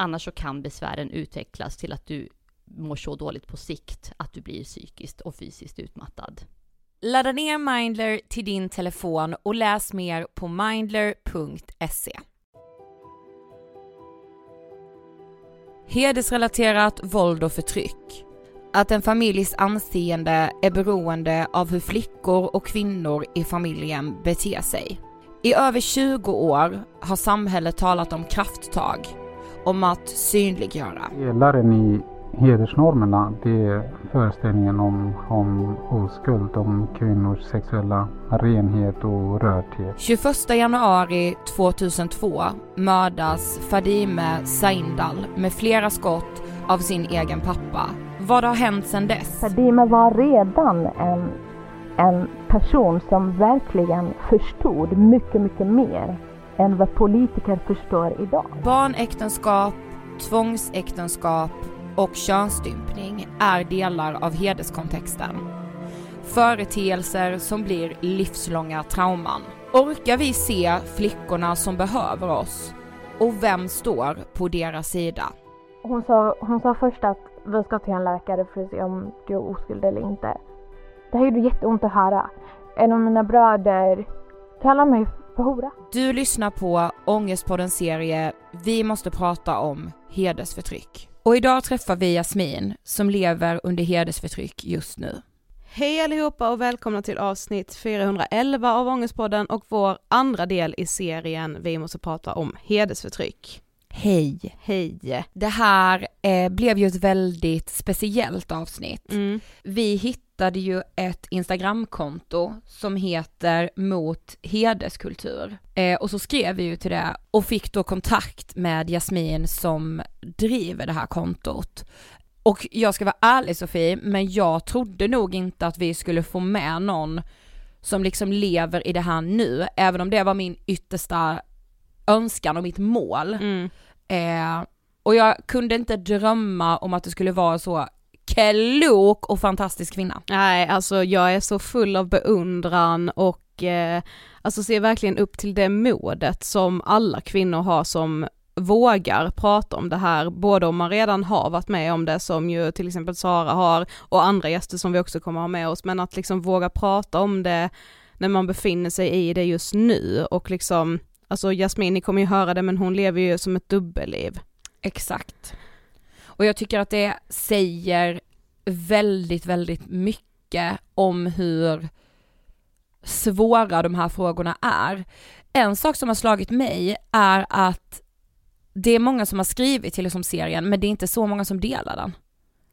Annars så kan besvären utvecklas till att du mår så dåligt på sikt att du blir psykiskt och fysiskt utmattad. Ladda ner Mindler till din telefon och läs mer på mindler.se. Hedersrelaterat våld och förtryck. Att en familjs anseende är beroende av hur flickor och kvinnor i familjen beter sig. I över 20 år har samhället talat om krafttag, om att synliggöra. Pelaren i hedersnormerna, det är föreställningen om, om oskuld, om kvinnors sexuella renhet och rördhet. 21 januari 2002 mördas Fadime Saindal med flera skott av sin egen pappa. Vad har hänt sedan dess? Fadime var redan en, en person som verkligen förstod mycket, mycket mer än vad politiker förstår idag. Barnäktenskap, tvångsäktenskap och könsstympning är delar av hederskontexten. Företeelser som blir livslånga trauman. Orkar vi se flickorna som behöver oss? Och vem står på deras sida? Hon sa, hon sa först att vi ska till en läkare för att se om du är oskuld eller inte. Det här gjorde jätteont att höra. En av mina bröder kallar mig för hora. Du lyssnar på Ångestpoddens serie Vi måste prata om hedersförtryck. Och idag träffar vi Jasmin som lever under hedersförtryck just nu. Hej allihopa och välkomna till avsnitt 411 av Ångestpodden och vår andra del i serien Vi måste prata om hedersförtryck. Hej! Hej! Det här eh, blev ju ett väldigt speciellt avsnitt. Mm. Vi hittade ju ett Instagramkonto som heter Mot hederskultur. Eh, och så skrev vi ju till det och fick då kontakt med Jasmin som driver det här kontot. Och jag ska vara ärlig Sofie, men jag trodde nog inte att vi skulle få med någon som liksom lever i det här nu, även om det var min yttersta önskan och mitt mål. Mm. Eh, och jag kunde inte drömma om att det skulle vara så klok och fantastisk kvinna. Nej, alltså jag är så full av beundran och eh, alltså ser verkligen upp till det modet som alla kvinnor har som vågar prata om det här, både om man redan har varit med om det som ju till exempel Sara har och andra gäster som vi också kommer ha med oss, men att liksom våga prata om det när man befinner sig i det just nu och liksom, alltså Jasmin, ni kommer ju höra det men hon lever ju som ett dubbelliv. Exakt. Och jag tycker att det säger väldigt, väldigt mycket om hur svåra de här frågorna är. En sak som har slagit mig är att det är många som har skrivit till liksom serien, men det är inte så många som delar den.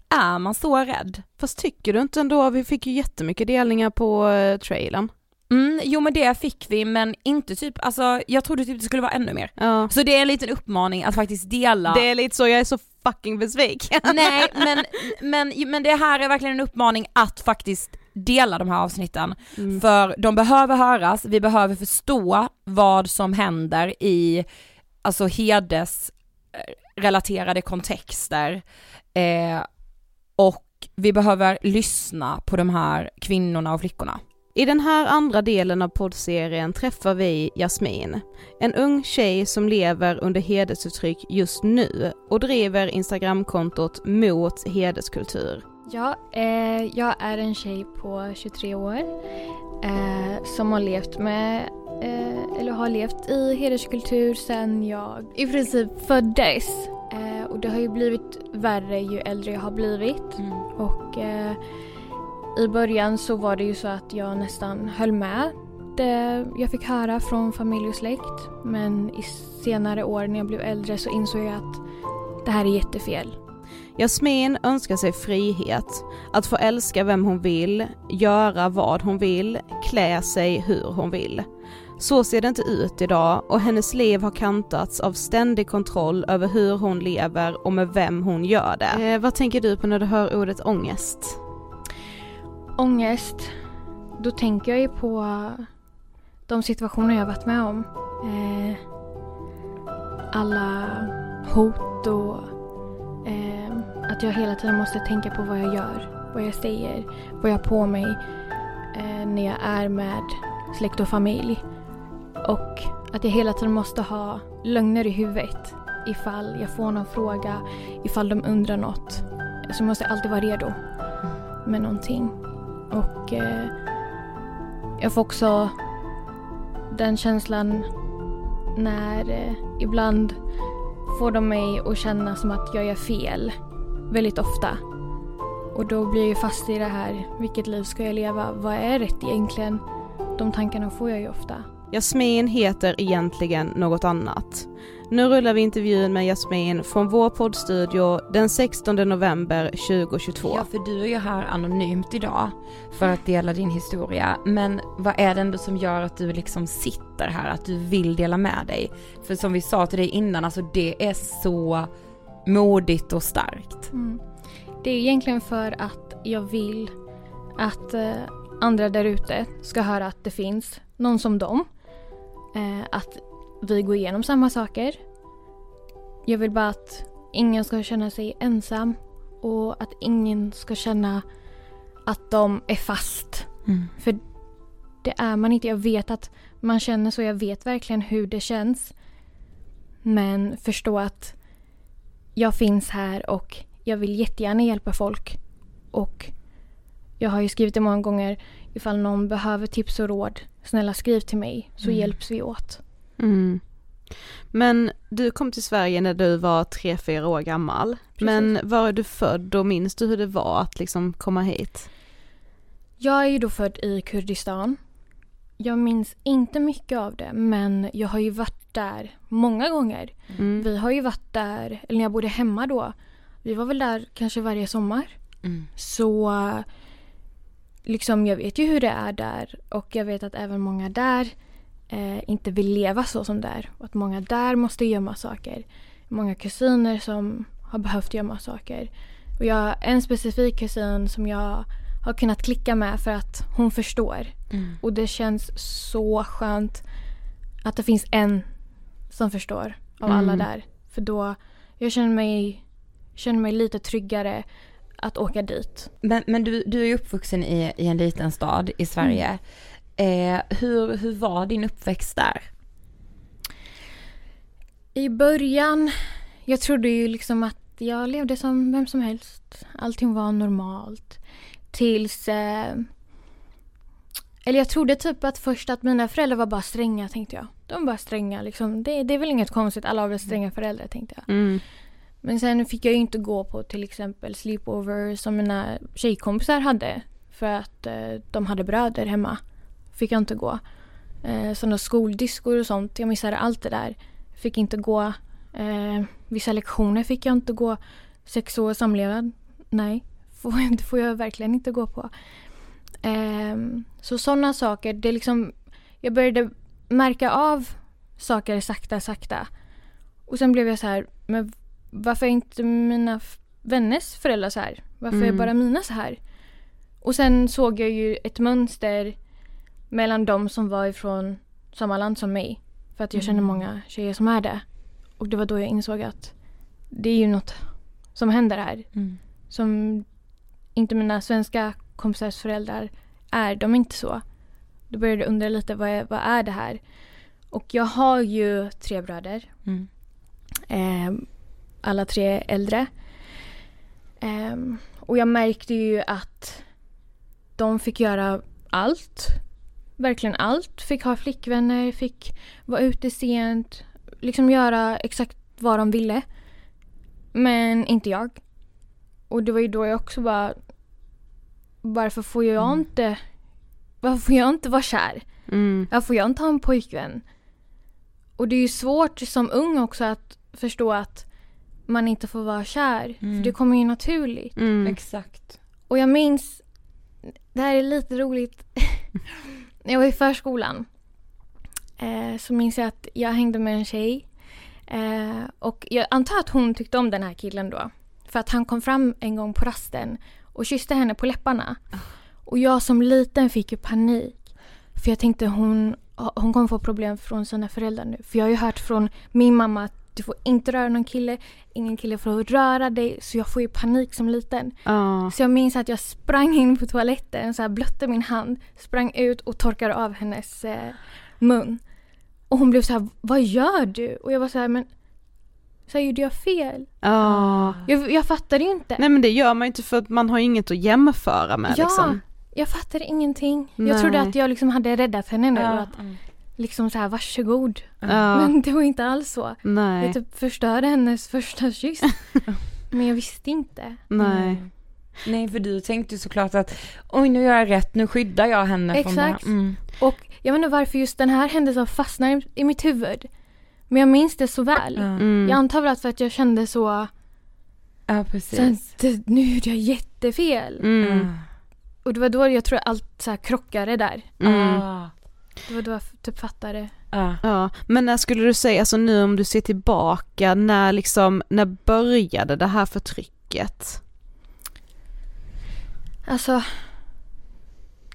Är man så rädd? Fast tycker du inte ändå, vi fick ju jättemycket delningar på eh, trailern. Mm, jo men det fick vi, men inte typ, alltså jag trodde typ det skulle vara ännu mer. Ja. Så det är en liten uppmaning att faktiskt dela. Det är lite så, jag är så fucking besviken. Nej men, men, men det här är verkligen en uppmaning att faktiskt dela de här avsnitten. Mm. För de behöver höras, vi behöver förstå vad som händer i alltså hedersrelaterade kontexter. Eh, och vi behöver lyssna på de här kvinnorna och flickorna. I den här andra delen av poddserien träffar vi Jasmin, en ung tjej som lever under hedersförtryck just nu och driver Instagramkontot mot hederskultur. Ja, eh, jag är en tjej på 23 år eh, som har levt med, eh, eller har levt i hederskultur sedan jag i princip föddes. Eh, och det har ju blivit värre ju äldre jag har blivit. Och eh, i början så var det ju så att jag nästan höll med det jag fick höra från familj och släkt. Men i senare år när jag blev äldre så insåg jag att det här är jättefel. Jasmin önskar sig frihet, att få älska vem hon vill, göra vad hon vill, klä sig hur hon vill. Så ser det inte ut idag och hennes liv har kantats av ständig kontroll över hur hon lever och med vem hon gör det. Eh, vad tänker du på när du hör ordet ångest? Ångest, då tänker jag ju på de situationer jag varit med om. Eh, alla hot och eh, att jag hela tiden måste tänka på vad jag gör, vad jag säger, vad jag har på mig eh, när jag är med släkt och familj. Och att jag hela tiden måste ha lögner i huvudet ifall jag får någon fråga, ifall de undrar något. Så jag måste alltid vara redo med någonting. Och eh, jag får också den känslan när eh, ibland får de mig att känna som att jag gör fel väldigt ofta. Och då blir jag ju fast i det här, vilket liv ska jag leva? Vad är rätt egentligen? De tankarna får jag ju ofta. Jasmin heter egentligen något annat. Nu rullar vi intervjun med Jasmin från vår poddstudio den 16 november 2022. Ja, för du är ju här anonymt idag för att dela din historia. Men vad är det ändå som gör att du liksom sitter här, att du vill dela med dig? För som vi sa till dig innan, alltså det är så modigt och starkt. Mm. Det är egentligen för att jag vill att eh, andra där ute ska höra att det finns någon som dem. Eh, att vi går igenom samma saker. Jag vill bara att ingen ska känna sig ensam och att ingen ska känna att de är fast. Mm. För det är man inte. Jag vet att man känner så. Jag vet verkligen hur det känns. Men förstå att jag finns här och jag vill jättegärna hjälpa folk. Och jag har ju skrivit det många gånger. Ifall någon behöver tips och råd, snälla skriv till mig så Mm. hjälps vi åt. Mm. Men du kom till Sverige när du var tre fyra år gammal. Men var är du född och minns du hur det var att liksom komma hit? Jag är ju då född i Kurdistan. Jag minns inte mycket av det men jag har ju varit där många gånger. Mm. Vi har ju varit där, eller när jag bodde hemma då. Vi var väl där kanske varje sommar. Mm. Så liksom jag vet ju hur det är där och jag vet att även många där eh, inte vill leva så som där. Och att många där måste gömma saker. Många kusiner som har behövt gömma saker. Och jag en specifik kusin som jag har kunnat klicka med för att hon förstår. Mm. Och det känns så skönt att det finns en som förstår av alla Mm. där. För då, jag känner mig, känner mig lite tryggare att åka dit. Men, men du, du är ju uppvuxen i, i en liten stad i Sverige. Eh, hur, hur var din uppväxt där? I början, jag trodde ju liksom att jag levde som vem som helst. Allting var normalt. Tills... Eh, eller jag trodde typ att först att mina föräldrar var bara stränga tänkte jag. De var bara stränga liksom. Det, det är väl inget konstigt, alla har väl stränga föräldrar tänkte jag. Mm. Men sen fick jag ju inte gå på till exempel sleepover som mina tjejkompisar hade. För att eh, de hade bröder hemma. Fick jag inte gå. Eh, sådana skoldiskor och sånt. Jag missade allt det där. Fick inte gå. Eh, vissa lektioner fick jag inte gå. Sex år samlevnad. Nej, får, det får jag verkligen inte gå på. Eh, så sådana saker. Det är liksom, jag började märka av saker sakta, sakta. Och sen blev jag så här, men varför är inte mina vänners föräldrar så här? Varför är Mm. bara mina så här? Och sen såg jag ju ett mönster mellan de som var ifrån samma land som mig. För att jag känner många tjejer som är det. Och det var då jag insåg att det är ju något som händer här. Som inte mina svenska kompisars föräldrar är. De är inte så. Då började jag undra lite, vad är, vad är det här? Och jag har ju tre bröder. Mm. Eh, alla tre äldre. Ehm, och jag märkte ju att de fick göra allt. Verkligen allt. Fick ha flickvänner, fick vara ute sent. Liksom göra exakt vad de ville. Men inte jag. Och det var ju då jag också bara... Varför får jag Mm. inte... Varför får jag inte vara kär? Mm. Varför får jag inte ha en pojkvän? Och det är ju svårt som ung också att förstå att man inte får vara kär. Mm. För det kommer ju naturligt. Mm. Exakt. Och jag minns, det här är lite roligt, när jag var i förskolan. eh, så minns jag att jag hängde med en tjej. Eh, och jag antar att hon tyckte om den här killen då. För att han kom fram en gång på rasten och kysste henne på läpparna. Och jag som liten fick ju panik. För jag tänkte hon, hon kommer få problem från sina föräldrar nu. För jag har ju hört från min mamma att du får inte röra någon kille, ingen kille får röra dig. Så jag får ju panik som liten. Ja. Så jag minns att jag sprang in på toaletten, så här blötte min hand, sprang ut och torkade av hennes eh, mun. Och hon blev så här, vad gör du? Och jag var så här, men så här, gjorde jag fel? Ja. Jag, jag fattade ju inte. Nej men det gör man ju inte för att man har inget att jämföra med ja, liksom. jag fattade ingenting. Nej. Jag trodde att jag liksom hade räddat henne nu. Ja. Att, liksom så här, varsågod. Ja. Men det var inte alls så. Nej. Jag typ förstörde hennes första kyss. men jag visste inte. Nej. Mm. Nej för du tänkte ju såklart att oj nu gör jag rätt, nu skyddar jag henne från. Exakt. Mm. Och jag vet inte varför just den här händelsen fastnar i, i mitt huvud. Men jag minns det så väl. Mm. Jag antar väl att för att jag kände så, ja precis. det, nu gjorde jag jättefel. Mm. Och det var då jag tror allt så här krockade där. Mm. Ah. Det var då jag typ fattade. Ja. Ja, men när skulle du säga, alltså nu om du ser tillbaka, när liksom, när började det här förtrycket? Alltså,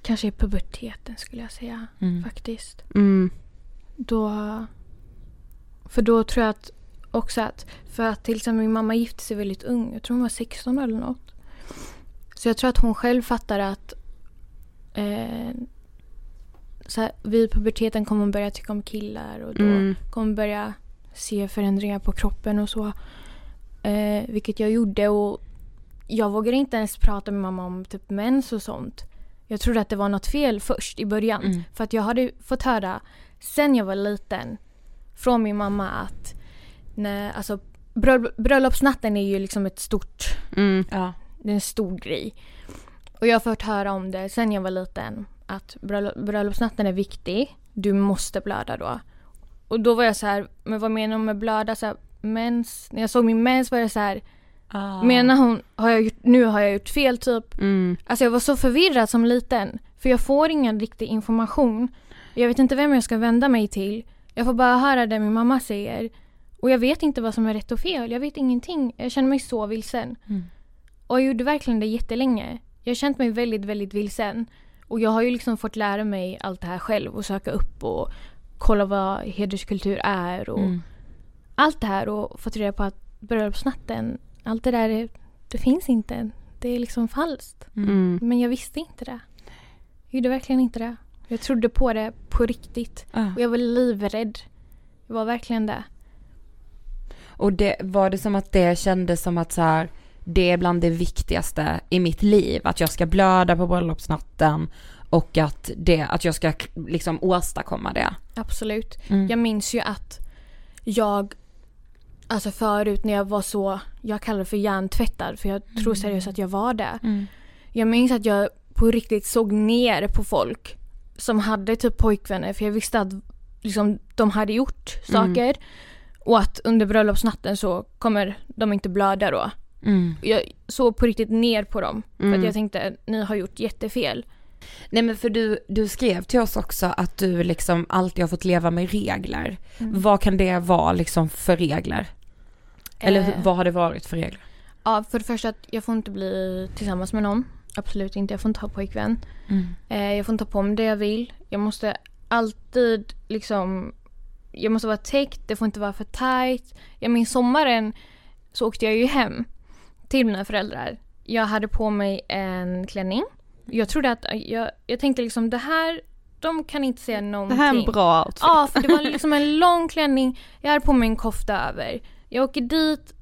kanske i puberteten skulle jag säga Mm. faktiskt. Mm. Då, för då tror jag att också att, för att till exempel min mamma gifte sig väldigt ung, jag tror hon var 16 eller något. Så jag tror att hon själv fattar att eh, så här, vid puberteten kommer hon börja tycka om killar och då Mm. kommer hon börja se förändringar på kroppen och så. Eh, vilket jag gjorde och jag vågade inte ens prata med mamma om typ mens och sånt. Jag trodde att det var något fel först i början. Mm. För att jag hade fått höra sen jag var liten från min mamma att när, alltså, bröll- bröllopsnatten är ju liksom ett stort, Mm. Ja. det är en stor grej. Och jag har fått höra om det sen jag var liten. Att bröll- bröllopsnatten är viktig. Du måste blöda då. Och då var jag så här, men vad menar hon med blöda? Så här, mens. När jag såg min mens var jag så här, Ah. menar hon, har jag gjort, nu har jag gjort fel typ? Mm. Alltså jag var så förvirrad som liten. För jag får ingen riktig information. Jag vet inte vem jag ska vända mig till. Jag får bara höra det min mamma säger. Och jag vet inte vad som är rätt och fel. Jag vet ingenting. Jag känner mig så vilsen. Mm. Och jag gjorde verkligen det jättelänge. Jag har känt mig väldigt, väldigt vilsen. Och jag har ju liksom fått lära mig allt det här själv och söka upp och kolla vad hederskultur är och Mm. allt det här och fått reda på att bröllopsnatten, allt det där, är, det finns inte. Det är liksom falskt. Mm. Men jag visste inte det. Jag gjorde verkligen inte det. Jag trodde på det på riktigt. Ah. Och jag var livrädd. Jag var verkligen det. Och det, var det som att det kändes som att så här, det är bland det viktigaste i mitt liv, att jag ska blöda på bröllopsnatten och att, det, att jag ska liksom åstadkomma det. Absolut. Mm. Jag minns ju att jag, alltså förut när jag var så, jag kallar det för hjärntvättad för jag tror seriöst att jag var det. Mm. Jag minns att jag på riktigt såg ner på folk som hade typ pojkvänner för jag visste att liksom, de hade gjort Mm. saker. Och att under bröllopsnatten så kommer de inte blöda då. Mm. Jag såg på riktigt ner på dem. För Mm. att jag tänkte ni har gjort jättefel. Nej men för du, du skrev till oss också att du liksom alltid har fått leva med regler. Mm. Vad kan det vara liksom för regler? Eller Eh, vad har det varit för regler? Ja, för det första att jag får inte bli tillsammans med någon. Absolut inte. Jag får inte ha pojkvän. Mm. Eh, jag får inte ha på mig det jag vill. Jag måste alltid liksom... Jag måste vara täckt, det får inte vara för tight. Jag minns sommaren så åkte jag ju hem till mina föräldrar. Jag hade på mig en klänning. Jag trodde att, jag, jag tänkte liksom det här, de kan inte säga Det någonting. här är en bra outfit. Ja, för det var liksom en lång klänning. Jag hade på mig en kofta över. Jag åker dit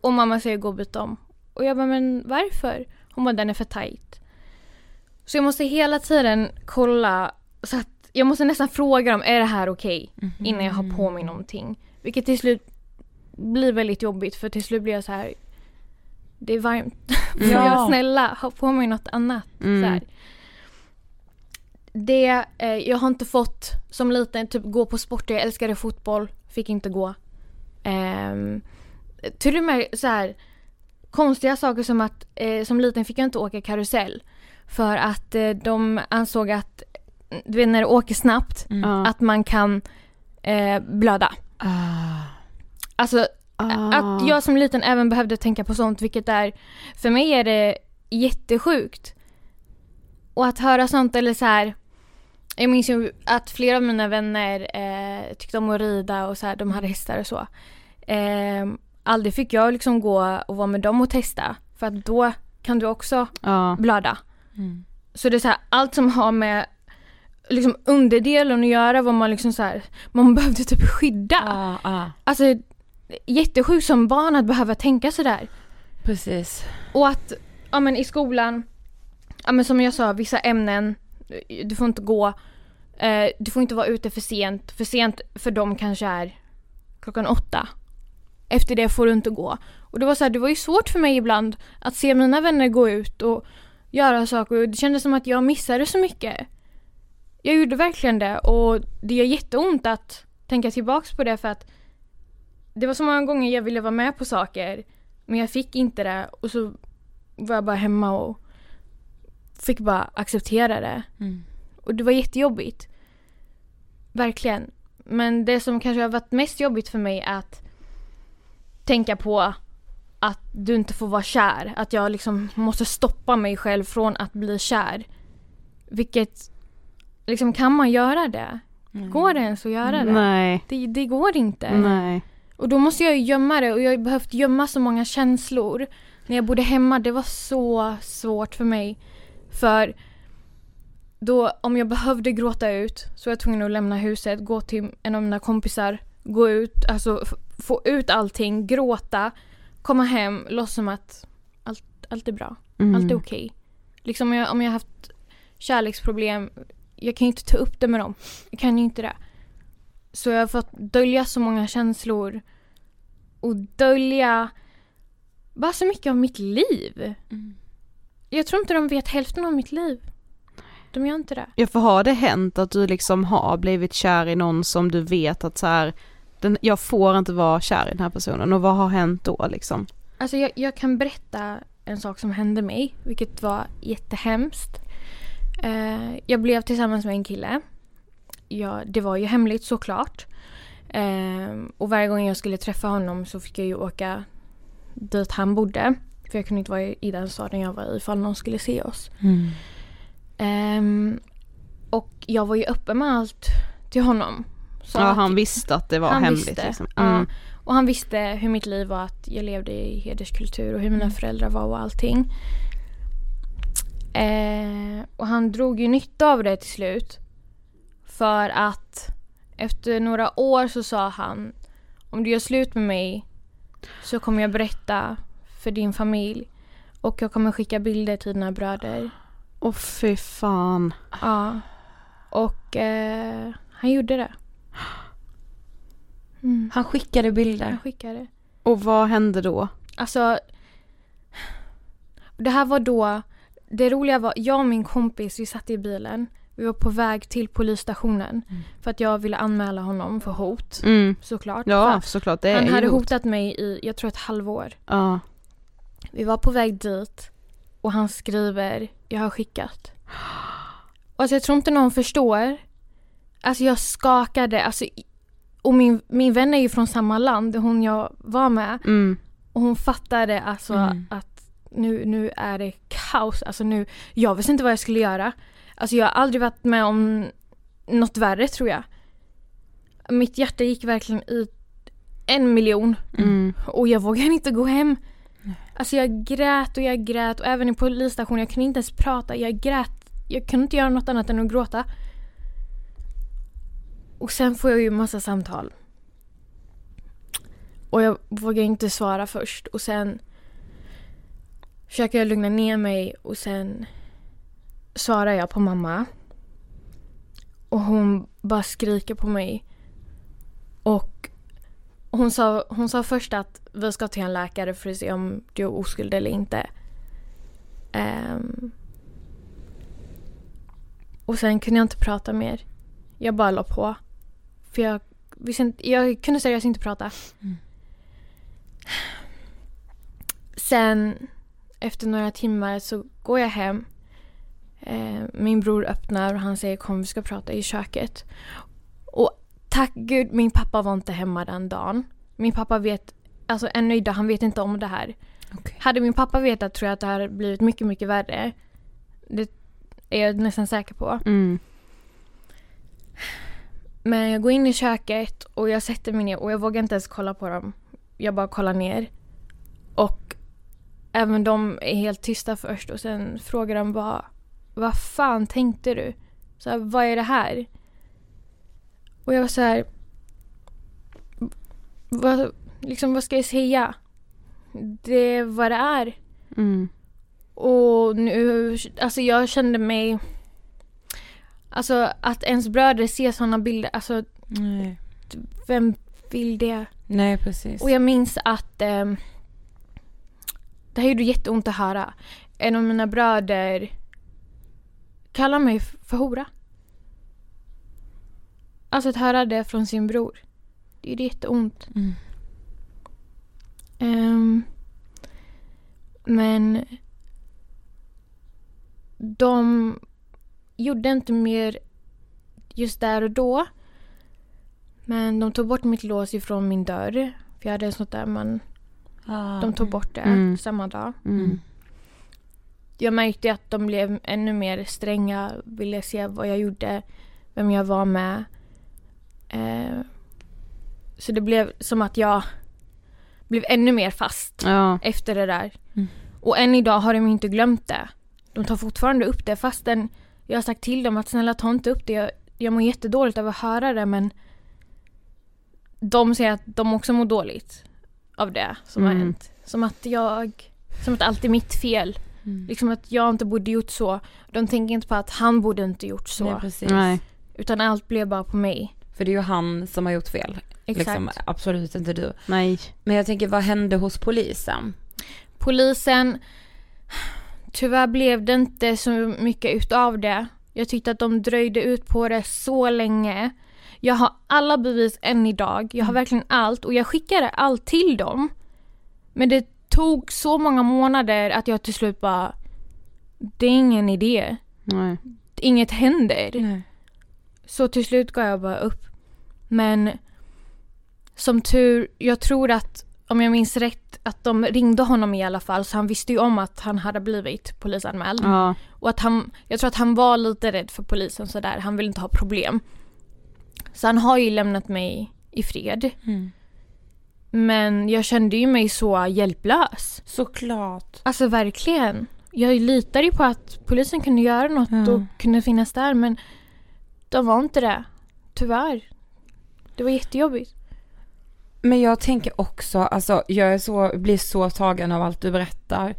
och mamma säger gå och byta om. Och jag bara, men varför? Hon bara, den är för tight. Så jag måste hela tiden kolla så att jag måste nästan fråga dem, är det här okej? Innan jag har på mig någonting. Vilket till slut blir väldigt jobbigt för till slut blir jag så här. Det är varmt. Ja. jag snälla ha på mig något annat? Mm. Så här. Det, eh, jag har inte fått som liten typ gå på sporter. Jag älskade fotboll. Fick inte gå. Um, till och med så här konstiga saker som att eh, som liten fick jag inte åka karusell. För att eh, de ansåg att du vet när det åker snabbt, Mm. att man kan eh, blöda. Ah. Alltså Ah. att jag som liten även behövde tänka på sånt, vilket är, för mig är det jättesjukt. Och att höra sånt eller så här. Jag minns ju att flera av mina vänner eh, tyckte om att rida och så här, de hade hästar och så. Eh, aldrig fick jag liksom gå och vara med dem och testa. För att då kan du också Ja. blöda. Mm. Så det är så här, allt som har med liksom underdelen att göra var man liksom så här, man behövde typ skydda. Ah, ah. Alltså jättesjukt som barn att behöva tänka sådär. Precis. Och att, ja men i skolan, ja men som jag sa, vissa ämnen, du får inte gå, eh, du får inte vara ute för sent. För sent för dem kanske är klockan åtta. Efter det får du inte gå. Och det var så här, det var ju svårt för mig ibland att se mina vänner gå ut och göra saker och det kändes som att jag missade så mycket. Jag gjorde verkligen det och det gör jätteont att tänka tillbaks på det för att det var så många gånger jag ville vara med på saker men jag fick inte det och så var jag bara hemma och fick bara acceptera det. Mm. Och det var jättejobbigt. Verkligen. Men det som kanske har varit mest jobbigt för mig är att tänka på att du inte får vara kär. Att jag liksom måste stoppa mig själv från att bli kär. Vilket, liksom kan man göra det? Går det ens att göra det? Nej. Det, det går inte. Nej. Och då måste jag ju gömma det och jag har behövt gömma så många känslor. När jag bodde hemma, det var så svårt för mig. För då, om jag behövde gråta ut så var jag tvungen att lämna huset, gå till en av mina kompisar, gå ut, alltså få ut allting, gråta, komma hem, låtsas som att allt, allt är bra, Mm. allt är okej. Liksom om jag, om jag har haft kärleksproblem, jag kan ju inte ta upp det med dem. Jag kan ju inte det. Så jag har fått dölja så många känslor och dölja bara så mycket av mitt liv. Mm. Jag tror inte de vet hälften av mitt liv. De gör inte det. Ja för har det hänt att du liksom har blivit kär i någon som du vet att så här, den, jag får inte vara kär i den här personen och vad har hänt då liksom? Alltså jag, jag kan berätta en sak som hände mig, vilket var jättehemskt. Eh, jag blev tillsammans med en kille. Ja, det var ju hemligt såklart. Eh, och varje gång jag skulle träffa honom så fick jag ju åka dit han bodde. För jag kunde inte vara i, den staden jag var i ifall någon skulle se oss. Mm. Ehm, och jag var ju öppen med allt till honom. Så ja han visste att det var han hemligt visste. liksom. Ja. Mm. Och han visste hur mitt liv var, att jag levde i hederskultur och hur mina föräldrar var och allting. Eh, och han drog ju nytta av det till slut. För att efter några år så sa han om du gör slut med mig så kommer jag berätta för din familj och jag kommer skicka bilder till dina bröder. Åh fy fan. Ja. Och eh, han gjorde det. Mm. Han skickade bilder. Han skickade. Och vad hände då? Alltså. Det här var då. Det roliga var, jag och min kompis, vi satt i bilen. Vi var på väg till polisstationen. För att jag ville anmäla honom för hot. Mm. Såklart. Ja såklart han hade hot. hotat mig i, jag tror ett halvår. Ja. Vi var på väg dit. Och han skriver, jag har skickat. Alltså jag tror inte någon förstår. Alltså jag skakade. Alltså, och min, min vän är ju från samma land, hon jag var med. Mm. Och hon fattade alltså Mm. att nu, nu är det kaos. Alltså nu, jag visste inte vad jag skulle göra. Alltså jag har aldrig varit med om något värre tror jag. Mitt hjärta gick verkligen i en miljon. Mm. Och jag vågade inte gå hem. Alltså jag grät och jag grät och även i polisstationen, jag kunde inte ens prata. Jag grät. Jag kunde inte göra något annat än att gråta. Och sen får jag ju massa samtal. Och jag vågar inte svara först och sen försöker jag lugna ner mig och sen svarar jag på mamma. Och hon bara skriker på mig. Och hon sa, hon sa först att vi ska till en läkare för att se om du är oskuld eller inte. Ehm. och sen kunde jag inte prata mer. Jag bara la på. För jag, visste inte, jag kunde seriöst inte prata. Sen efter några timmar så går jag hem. Eh, min bror öppnar och han säger kom vi ska prata i köket. Och tack gud min pappa var inte hemma den dagen. Min pappa vet, alltså ännu idag, han vet inte om det här. Okej. Hade min pappa vetat tror jag att det här hade blivit mycket, mycket värre. Det är jag nästan säker på. Mm. Men jag går in i köket och jag sätter mig ner och jag vågar inte ens kolla på dem. Jag bara kollar ner. Och även de är helt tysta först och sen frågar de bara Vad fan tänkte du? Så här, vad är det här? Och jag var så här vad, liksom, vad ska jag säga? Det är vad det är. Mm. Och nu, alltså jag kände mig Alltså att ens bröder ser sådana bilder, alltså Nej. vem vill det? Nej, precis. Och jag minns att eh, det här gjorde jätteont att höra. En av mina bröder kallar mig för hora. Alltså att höra det från sin bror. Det gjorde jätteont. Mm. Ehm, men de gjorde inte mer just där och då. Men de tog bort mitt lås ifrån min dörr. För jag hade en sånt där man, Ah, de tog bort det Mm. samma dag. Mm. Jag märkte att de blev ännu mer stränga, ville se vad jag gjorde, vem jag var med. Eh, så det blev som att jag blev ännu mer fast Ja. efter det där. Mm. Och än idag har de inte glömt det. De tar fortfarande upp det fastän jag har sagt till dem att snälla ta inte upp det. Jag, jag mår jättedåligt av att höra det men de säger att de också mår dåligt av det som har Mm. hänt. Som att jag, som att allt är mitt fel. Mm. Liksom att jag inte borde gjort så. De tänker inte på att han borde inte gjort så. Nej, precis. Nej. Utan allt blev bara på mig. För det är ju han som har gjort fel. Exakt. Liksom, absolut inte du. Nej. Men jag tänker, vad hände hos polisen? Polisen, tyvärr blev det inte så mycket utav det. Jag tyckte att de dröjde ut på det så länge. Jag har alla bevis än idag. Jag har verkligen allt och jag skickade allt till dem. Men det tog så många månader att jag till slut bara, det är ingen idé. Nej. Inget händer. Nej. Så till slut gav jag bara upp. Men som tur, jag tror att om jag minns rätt att de ringde honom i alla fall så han visste ju om att han hade blivit polisanmäld. Ja. Och att han, jag tror att han var lite rädd för polisen sådär, han ville inte ha problem. Så han har ju lämnat mig i fred. Mm. Men jag kände ju mig så hjälplös. Såklart. Alltså verkligen. Jag litade ju på att polisen kunde göra något Ja. och kunde finnas där men de var inte det. Tyvärr. Det var jättejobbigt. Men jag tänker också, alltså jag är så, blir så tagen av allt du berättar.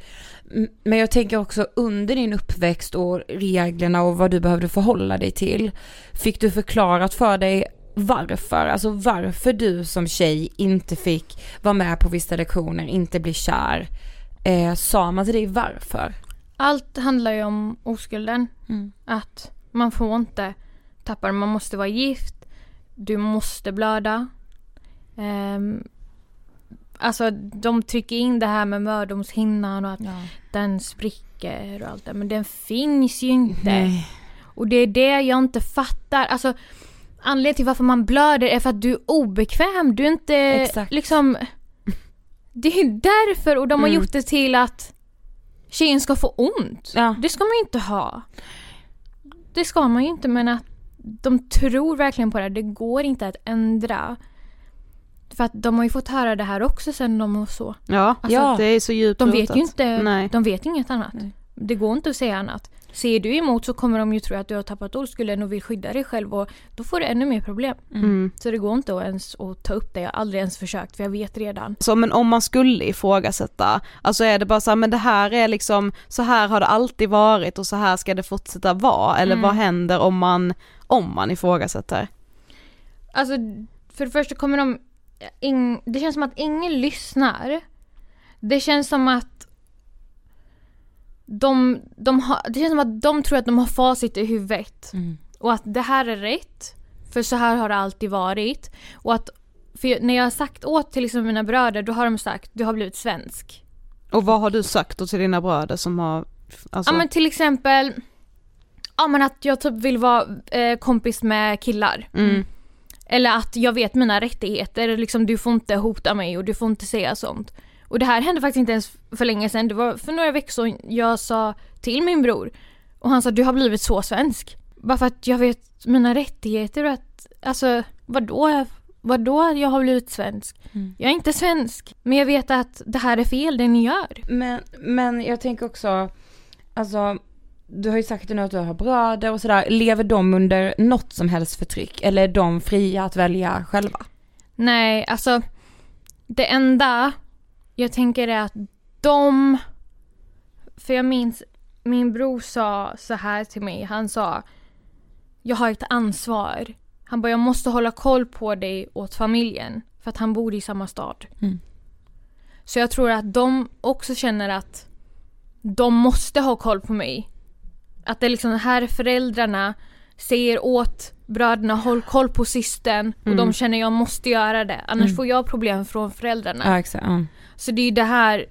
Men jag tänker också under din uppväxt och reglerna och vad du behövde förhålla dig till. Fick du förklarat för dig varför, alltså varför du som tjej inte fick vara med på vissa lektioner, inte bli kär. Eh, sa man till dig varför? Allt handlar ju om oskulden. Mm. Att man får inte tappa det. Man måste vara gift. Du måste blöda. Um, alltså de trycker in det här med mödomshinnan och att den spricker och allt det. Men den finns ju inte. Och det är det jag inte fattar. Alltså anledningen till varför man blöder är för att du är obekväm. Du är inte Exakt. liksom... Det är därför och de har Mm. gjort det till att tjejen ska få ont. Ja. Det ska man ju inte ha. Det ska man ju inte men att de tror verkligen på det. Det går inte att ändra. För att de har ju fått höra det här också sen de var så. Ja, Alltså, ja. det är så djupt De vet rotat. ju inte, Nej. de vet inget annat. Nej. Det går inte att säga annat. Ser du emot så kommer de ju tro att du har tappat oskulden och vill skydda dig själv och då får du ännu mer problem. Mm. Så det går inte att ens att ta upp det. Jag har aldrig ens försökt för jag vet redan. Så men om man skulle ifrågasätta, alltså är det bara så här, men det här är liksom, så här har det alltid varit och så här ska det fortsätta vara, eller Mm. vad händer om man, om man ifrågasätter? Alltså för det första kommer de, ing, det känns som att ingen lyssnar. Det känns som att de, de har, det känns som att de tror att de har facit i huvudet. Mm. Och att det här är rätt. För så här har det alltid varit. Och att, när jag har sagt åt till exempel mina bröder, då har de sagt du har blivit svensk. Och vad har du sagt då till dina bröder som har, alltså, Ja men till exempel, ja men att jag typ vill vara eh, kompis med killar. Mm. Eller att jag vet mina rättigheter, liksom du får inte hota mig och du får inte säga sånt. Och det här hände faktiskt inte ens för länge sedan, det var för några veckor sedan jag sa till min bror och han sa du har blivit så svensk. Bara för att jag vet mina rättigheter och att, alltså vadå? Vadå jag har blivit svensk? Mm. Jag är inte svensk, men jag vet att det här är fel det ni gör. Men, men jag tänker också, alltså du har ju sagt nu att du har bröder och sådär, lever de under något som helst förtryck eller är de fria att välja själva? Nej, alltså det enda jag tänker att de, för jag minns min bror sa så här till mig, han sa jag har ett ansvar. Han bara jag måste hålla koll på dig åt familjen för att han bor i samma stad. Mm. Så jag tror att de också känner att de måste ha koll på mig. Att det är liksom här föräldrarna säger åt bröderna håll koll på systern och Mm. de känner jag måste göra det annars Mm. får jag problem från föräldrarna. Ja exakt. Ja. Så det är ju det här,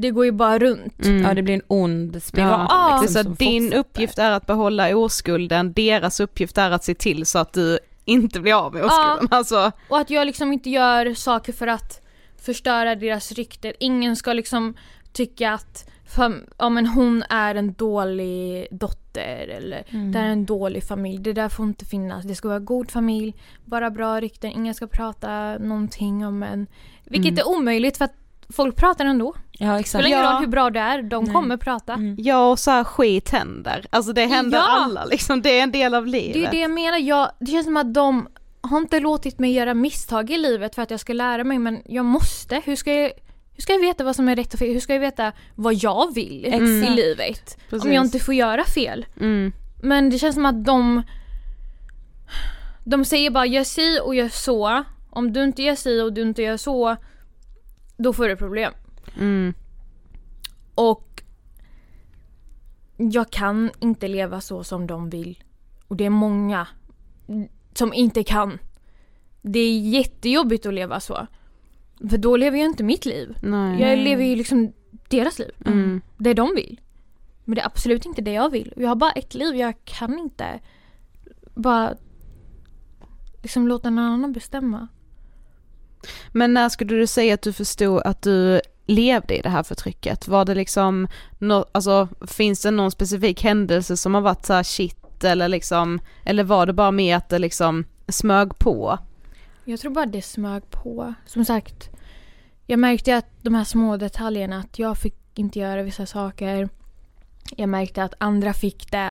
det går ju bara runt. Mm. ja det blir en ond spiral. Ja, liksom, det är så din fortsätter. uppgift är att behålla oskulden, deras uppgift är att se till så att du inte blir av med Ja. oskulden. Alltså, Och att jag liksom inte gör saker för att förstöra deras rykte. Ingen ska liksom tycka att fam- ja, men hon är en dålig dotter eller Mm. det är en dålig familj. Det där får inte finnas. Det ska vara god familj, bara bra rykten. Ingen ska prata någonting om en. Vilket Mm. är omöjligt för att folk pratar ändå. Ja Det exakt. spelar ingen Ja. roll hur bra du är, de Nej. kommer prata. Mm. ja och så här skit händer. Alltså det händer Ja. alla liksom, det är en del av livet. Det är det jag menar. Jag, det känns som att de har inte låtit mig göra misstag i livet för att jag ska lära mig men jag måste. Hur ska jag, hur ska jag veta vad som är rätt och fel? Hur ska jag veta vad jag vill Exakt. i livet? Precis. Om jag inte får göra fel. Mm. Men det känns som att de De säger bara gör si och gör så. Om du inte gör si och du inte gör så då får du problem. Mm. Och jag kan inte leva så som de vill. Och det är många som inte kan. Det är jättejobbigt att leva så. För då lever jag inte mitt liv. Nej. Jag lever ju liksom deras liv. Mm. Det de vill. Men det är absolut inte det jag vill. Jag har bara ett liv. Jag kan inte bara liksom låta någon annan bestämma. Men när skulle du säga att du förstod att du levde i det här förtrycket? Var det liksom, no, alltså finns det någon specifik händelse som har varit så här shit eller liksom, eller var det bara mer att det liksom smög på? Jag tror bara det smög på. Som sagt, jag märkte att de här små detaljerna, att jag fick inte göra vissa saker. Jag märkte att andra fick det.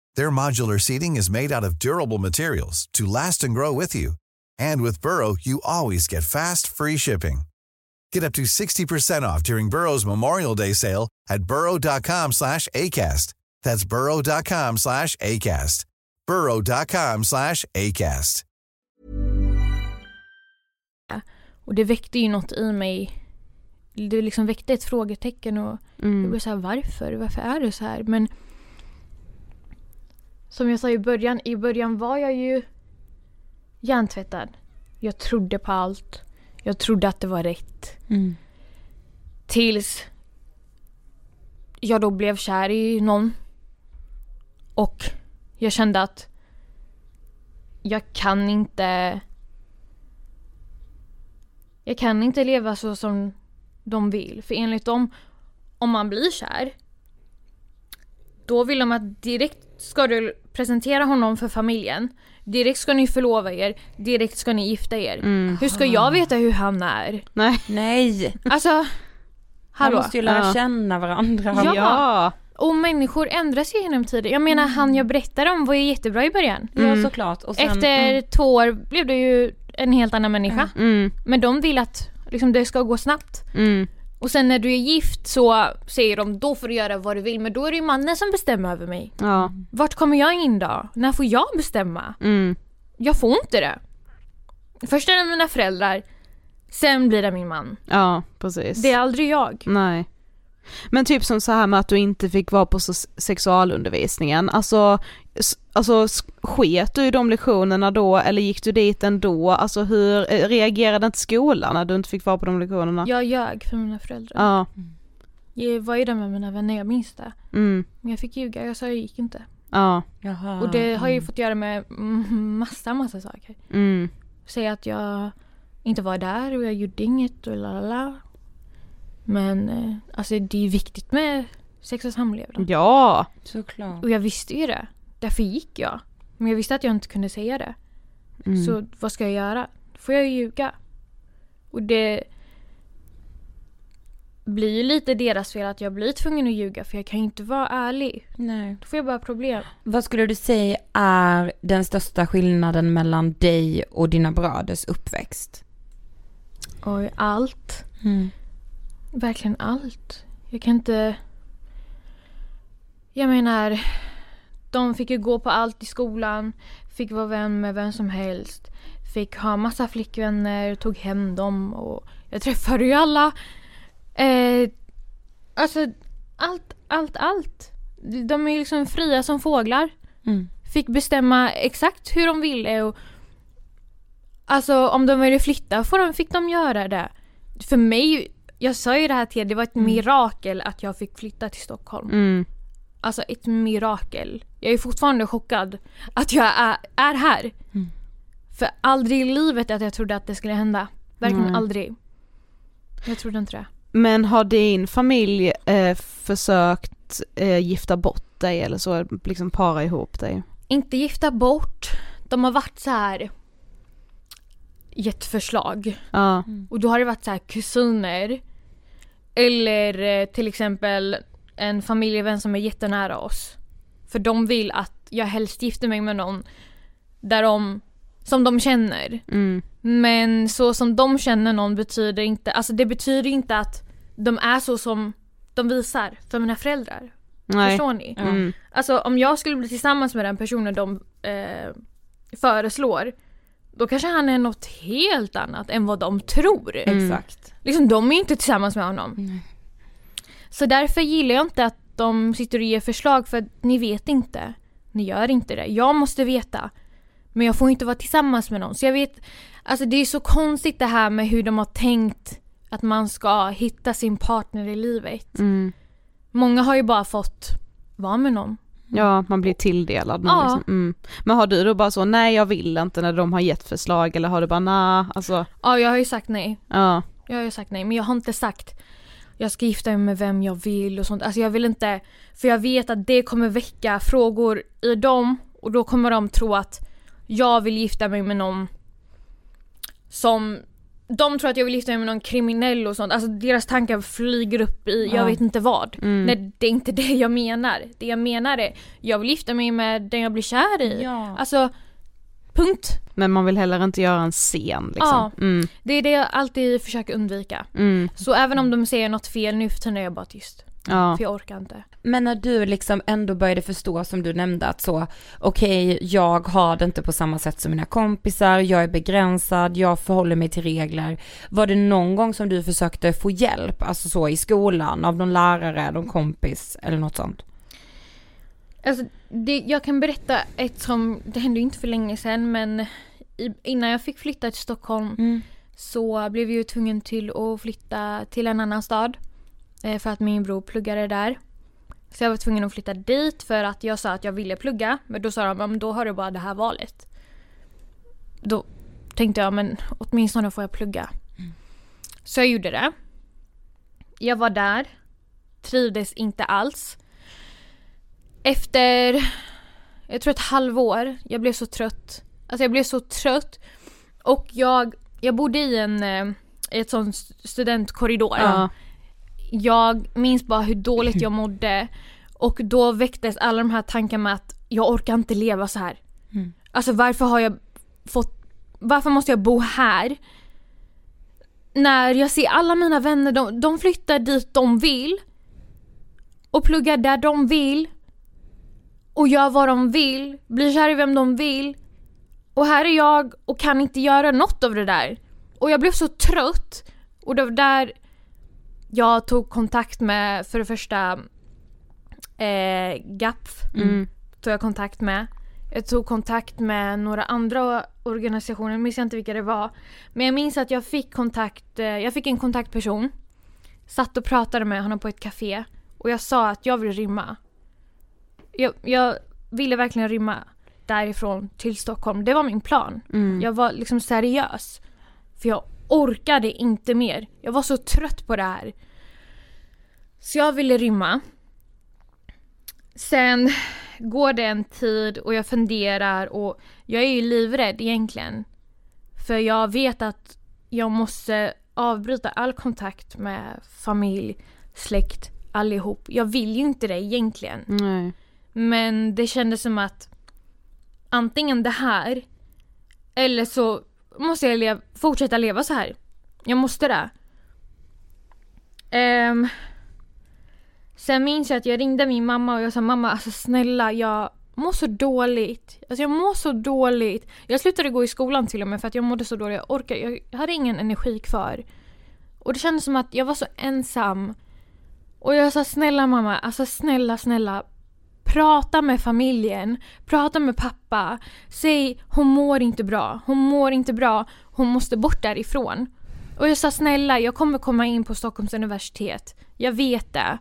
Their modular seating is made out of durable materials to last and grow with you. And with Burrow, you always get fast, free shipping. Get up to 60% off during Burrow's Memorial Day sale at burrow.com slash ACAST. That's burrow.com slash ACAST. burrow.com slash ACAST. Och det väckte ju något i mig. Det liksom väckte ett frågetecken och jag Mm. blev så här, varför? Varför är det så här? Men som jag sa i början, i början var jag ju hjärntvättad. Jag trodde på allt. Jag trodde att det var rätt. Mm. Tills jag då blev kär i någon. Och jag kände att jag kan inte jag kan inte leva så som de vill. För enligt dem, om man blir kär då vill de att direkt ska du presentera honom för familjen. Direkt ska ni förlova er, direkt ska ni gifta er. Mm. Hur ska jag veta hur han är? Nej. Nej. Alltså, Man hallå? måste ju lära Ja. känna varandra. Ja. Och människor ändras ju genom tiden. Jag menar han jag berättade om var ju jättebra i början. Ja såklart. Och sen, Efter mm. två år blev det ju en helt annan människa. Mm. Men de vill att liksom, det ska gå snabbt. Och sen när du är gift så säger de då får du göra vad du vill men då är det ju mannen som bestämmer över mig. Ja. Vart kommer jag in då? När får jag bestämma? Mm. Jag får inte det. Först är det mina föräldrar, sen blir det min man. Ja, precis. Det är aldrig jag. Nej. Men typ som så här med att du inte fick vara på sexualundervisningen, alltså, alltså sket du i de lektionerna då eller gick du dit ändå? Alltså hur eh, reagerade inte skolan när du inte fick vara på de lektionerna? Jag ljög för mina föräldrar. Ja. Jag var ju där med mina vänner, jag minns det. Mm. Men jag fick ljuga, jag sa jag gick inte. Ja. Jaha. Och det har ju mm. fått göra med mm, massa, massa saker. Mm. Säga att jag inte var där och jag gjorde inget och lalala. Men eh, alltså det är viktigt med sex och samlevnad. Ja. Såklart. Och jag visste ju det. Därför gick jag. Men jag visste att jag inte kunde säga det. Mm. Så vad ska jag göra? Får jag ju ljuga. Och det blir ju lite deras fel att jag blir tvungen att ljuga för jag kan ju inte vara ärlig. Nej. Då får jag bara problem. Vad skulle du säga är den största skillnaden mellan dig och dina bröders uppväxt? Oj, allt. Mm. Verkligen allt. Jag kan inte... Jag menar, de fick ju gå på allt i skolan, fick vara vän med vem som helst, fick ha massa flickvänner, tog hem dem och jag träffade ju alla. Eh, alltså, allt, allt, allt. De är liksom fria som fåglar. Mm. Fick bestämma exakt hur de ville och Alltså om de ville flytta fick de göra det. För mig, jag sa ju det här till er, det var ett mirakel att jag fick flytta till Stockholm. Mm. Alltså ett mirakel. Jag är fortfarande chockad att jag är, är här. Mm. För aldrig i livet att jag trodde att det skulle hända. Verkligen Nej. aldrig. Jag trodde inte det. Men har din familj eh, försökt eh, gifta bort dig eller så, liksom para ihop dig? Inte gifta bort. De har varit så här gett förslag. Ja. Och då har det varit så här kusiner. Eller eh, till exempel en familjevän som är jättenära oss. För de vill att jag helst gifter mig med någon där de, som de känner. Mm. Men så som de känner någon betyder inte, alltså det betyder inte att de är så som de visar för mina föräldrar. Nej. Förstår ni? Mm. Alltså om jag skulle bli tillsammans med den personen de eh, föreslår då kanske han är något helt annat än vad de tror. Exakt. Liksom de är inte tillsammans med honom. Så därför gillar jag inte att de sitter och ger förslag för att ni vet inte. Ni gör inte det. Jag måste veta. Men jag får inte vara tillsammans med någon. Så jag vet, alltså det är så konstigt det här med hur de har tänkt att man ska hitta sin partner i livet. Mm. Många har ju bara fått vara med någon. Ja, man blir tilldelad Ja. liksom. mm. Men har du då bara så, nej jag vill inte när de har gett förslag eller har du bara nej, alltså, Ja, jag har ju sagt nej. ja. Jag har ju sagt nej, men jag har inte sagt jag ska gifta mig med vem jag vill och sånt. Alltså jag vill inte, för jag vet att det kommer väcka frågor i dem och då kommer de tro att jag vill gifta mig med någon som de tror att jag vill gifta mig med någon kriminell och sånt. Alltså deras tankar flyger upp i Ja. jag vet inte vad. Mm. Nej, det är inte det jag menar. Det jag menar är jag vill gifta mig med den jag blir kär i. Ja. Alltså, punkt. Men man vill heller inte göra en scen liksom. Ja. Mm. Det är det jag alltid försöker undvika. Mm. Så även om de säger något fel nu för tiden är jag bara tyst. Ja. För jag orkar inte. Men när du liksom ändå började förstå som du nämnde att så, okej, jag har det inte på samma sätt som mina kompisar, jag är begränsad, jag förhåller mig till regler. Var det någon gång som du försökte få hjälp, alltså så i skolan, av någon lärare, någon kompis eller något sånt? Alltså, det, jag kan berätta ett som, det hände ju inte för länge sedan men i, innan jag fick flytta till Stockholm så blev jag ju tvungen till att flytta till en annan stad. Eh, för att min bror pluggade där. Så jag var tvungen att flytta dit för att jag sa att jag ville plugga. Men då sa de, "Ja, men då har du bara det här valet. Då tänkte jag, men åtminstone får jag plugga. Så jag gjorde det. Jag var där. Trivdes inte alls. Efter jag tror ett halvår. Jag blev så trött. Alltså jag blev så trött. Och jag, jag bodde i en, eh, ett sånt studentkorridor. Ja. Jag minns bara hur dåligt jag mådde. Och då väcktes alla de här tankarna med att jag orkar inte leva så här. Mm. Alltså varför har jag fått, varför måste jag bo här? När jag ser alla mina vänner, de, de flyttar dit de vill. Och pluggar där de vill. Och gör vad de vill, blir kär i vem de vill. Och här är jag och kan inte göra något av det där. Och jag blev så trött. Och det var där jag tog kontakt med, för det första, eh, GAPF. Mm. Tog jag kontakt med. Jag tog kontakt med några andra organisationer, jag minns inte vilka det var. Men jag minns att jag fick kontakt, eh, jag fick en kontaktperson. Satt och pratade med honom på ett café. Och jag sa att jag vill rymma. Jag, jag ville verkligen rymma därifrån till Stockholm. Det var min plan. Mm. Jag var liksom seriös. För jag orkade inte mer. Jag var så trött på det här. Så jag ville rymma. Sen går det en tid och jag funderar och jag är ju livrädd egentligen. För jag vet att jag måste avbryta all kontakt med familj, släkt, allihop. Jag vill ju inte det egentligen. Nej. Men det kändes som att antingen det här eller så måste jag lev- fortsätta leva så här. Jag måste det. Um, sen minns jag att jag ringde min mamma och jag sa mamma alltså snälla jag mår så dåligt. Alltså jag mår så dåligt. Jag slutade gå i skolan till och med för att jag mådde så dåligt. Jag orkade, jag hade ingen energi kvar. Och det kändes som att jag var så ensam. Och jag sa snälla mamma, alltså snälla snälla Prata med familjen, prata med pappa. Säg hon mår inte bra, hon mår inte bra, hon måste bort därifrån. Och jag sa snälla, jag kommer komma in på Stockholms universitet. Jag vet det.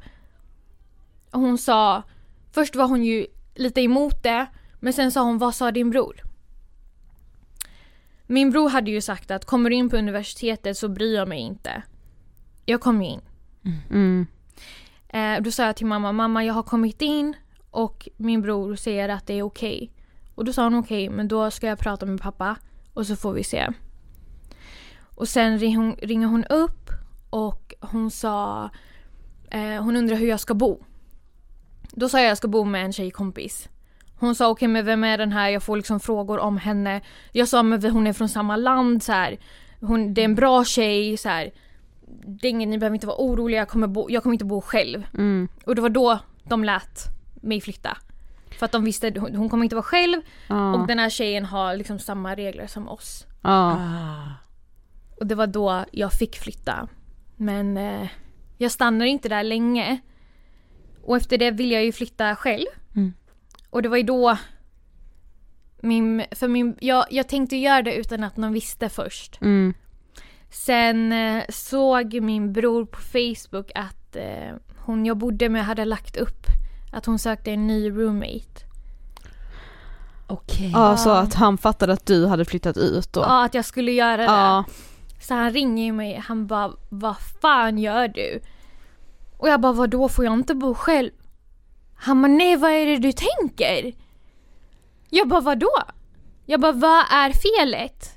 Och hon sa, först var hon ju lite emot det, men sen sa hon vad sa din bror? Min bror hade ju sagt att kommer du in på universitetet så bryr jag mig inte. Jag kom in. Mm. Eh, då sa jag till mamma, mamma jag har kommit in och min bror säger att det är okej. Och då sa hon okej, men då ska jag prata med pappa och så får vi se. Och sen ringer hon upp och hon sa, eh, hon undrar hur jag ska bo. Då sa jag jag ska bo med en tjejkompis. Hon sa okej men vem är den här? Jag får liksom frågor om henne. Jag sa men hon är från samma land så här. Hon, det är en bra tjej så här. Det är ingen, ni behöver inte vara oroliga, jag kommer, bo, jag kommer inte bo själv. Mm. Och det var då de lät mig flytta. För att de visste hon hon kommer inte vara själv Ja. och den här tjejen har liksom samma regler som oss. Ja. Och det var då jag fick flytta. Men eh, jag stannar inte där länge. Och efter det ville jag ju flytta själv. Mm. Och det var ju då min, för min, jag, jag tänkte göra det utan att någon visste först. Mm. Sen eh, såg min bror på Facebook att eh, hon jag bodde med hade lagt upp att hon sökte en ny roommate. Okej. Ja, så att han fattade att du hade flyttat ut då. Ja, att jag skulle göra det. Ja. Så han ringer ju mig, han bara vad fan gör du? Och jag bara vadå får jag inte bo själv? Han bara nej vad är det du tänker? Jag bara vadå? Jag bara vad är felet?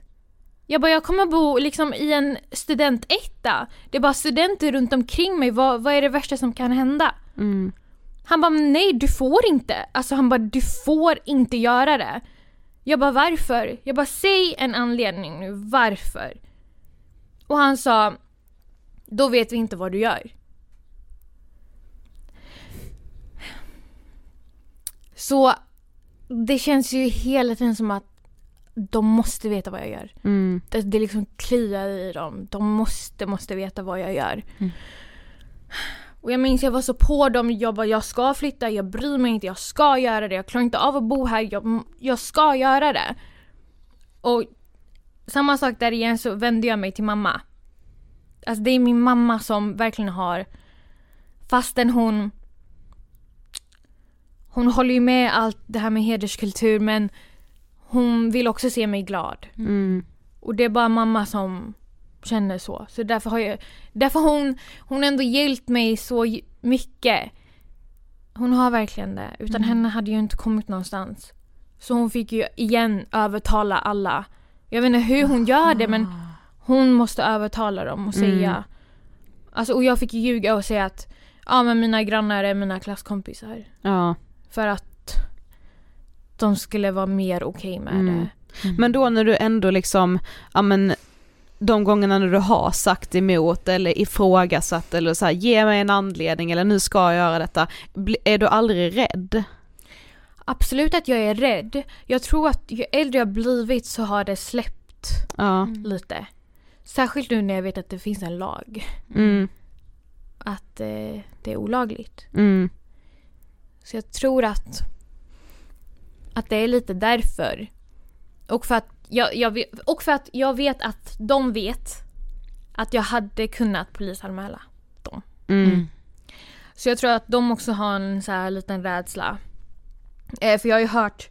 Jag bara jag kommer bo liksom i en studentetta. Det är bara studenter runt omkring mig, vad, vad är det värsta som kan hända? Mm. Han bara nej du får inte. Alltså han bara du får inte göra det. Jag bara varför? Jag bara säg en anledning nu, varför? Och han sa då vet vi inte vad du gör. Så det känns ju hela tiden som att de måste veta vad jag gör. Mm. Det, det liksom kliar i dem. De måste, måste veta vad jag gör. Mm. Och jag minns jag var så på dem. Jag bara, jag ska flytta, jag bryr mig inte, jag ska göra det. Jag klarar inte av att bo här, jag, jag ska göra det. Och samma sak där igen så vände jag mig till mamma. Alltså det är min mamma som verkligen har, fastän hon hon håller ju med allt det här med hederskultur men hon vill också se mig glad. Mm. Och det är bara mamma som känner så. Så därför har jag, därför har hon, hon ändå hjälpt mig så mycket. Hon har verkligen det. Utan henne hade jag inte kommit någonstans. Så hon fick ju igen övertala alla. Jag vet inte hur hon gör det men hon måste övertala dem och säga. Mm. Alltså och jag fick ju ljuga och säga att ja men mina grannar är mina klasskompisar. Ja. För att de skulle vara mer okej med Mm. det. Men då när du ändå liksom, ja men de gångerna när du har sagt emot eller ifrågasatt eller så här, ge mig en anledning eller nu ska jag göra detta, är du aldrig rädd? Absolut att jag är rädd. Jag tror att ju äldre jag blivit så har det släppt Ja. lite. Särskilt nu när jag vet att det finns en lag. Mm. Att eh, det är olagligt. Mm. Så jag tror att, att det är lite därför. Och för, att jag, jag vet, och för att jag vet att de vet att jag hade kunnat polisanmäla dem. Mm. Så jag tror att de också har en så här liten rädsla. Eh, för jag har ju hört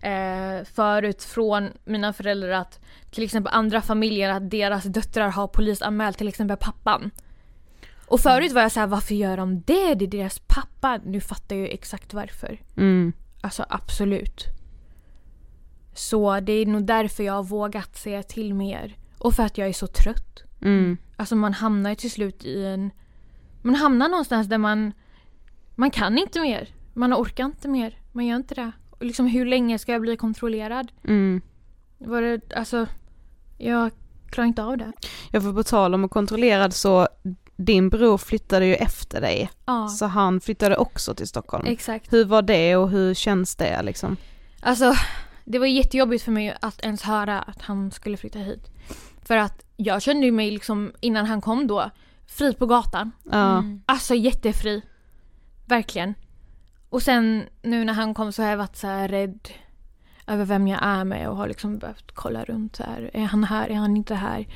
eh, förut från mina föräldrar att till exempel andra familjer att deras döttrar har polisanmält till exempel pappan. Och förut var jag så här, varför gör de det? Det är deras pappa. Nu fattar jag ju exakt varför. Mm. Alltså absolut. Så det är nog därför jag har vågat säga till mer. Och för att jag är så trött. Mm. Alltså man hamnar till slut i en... Man hamnar någonstans där man... Man kan inte mer. Man orkar inte mer. Man gör inte det. Och liksom hur länge ska jag bli kontrollerad? Mm. Var det, alltså... Jag klarar inte av det. Jag får på tal om att kontrollerad så din bror flyttade ju efter dig. Ja. Så han flyttade också till Stockholm. Exakt. Hur var det och hur känns det liksom? Alltså, det var jättejobbigt för mig att ens höra att han skulle flytta hit. För att jag kände ju mig liksom innan han kom då fri på gatan. Ja. Alltså jättefri. Verkligen. Och sen nu när han kom så har jag varit så här rädd över vem jag är med och har liksom behövt kolla runt så här. Är han här? Är han inte här?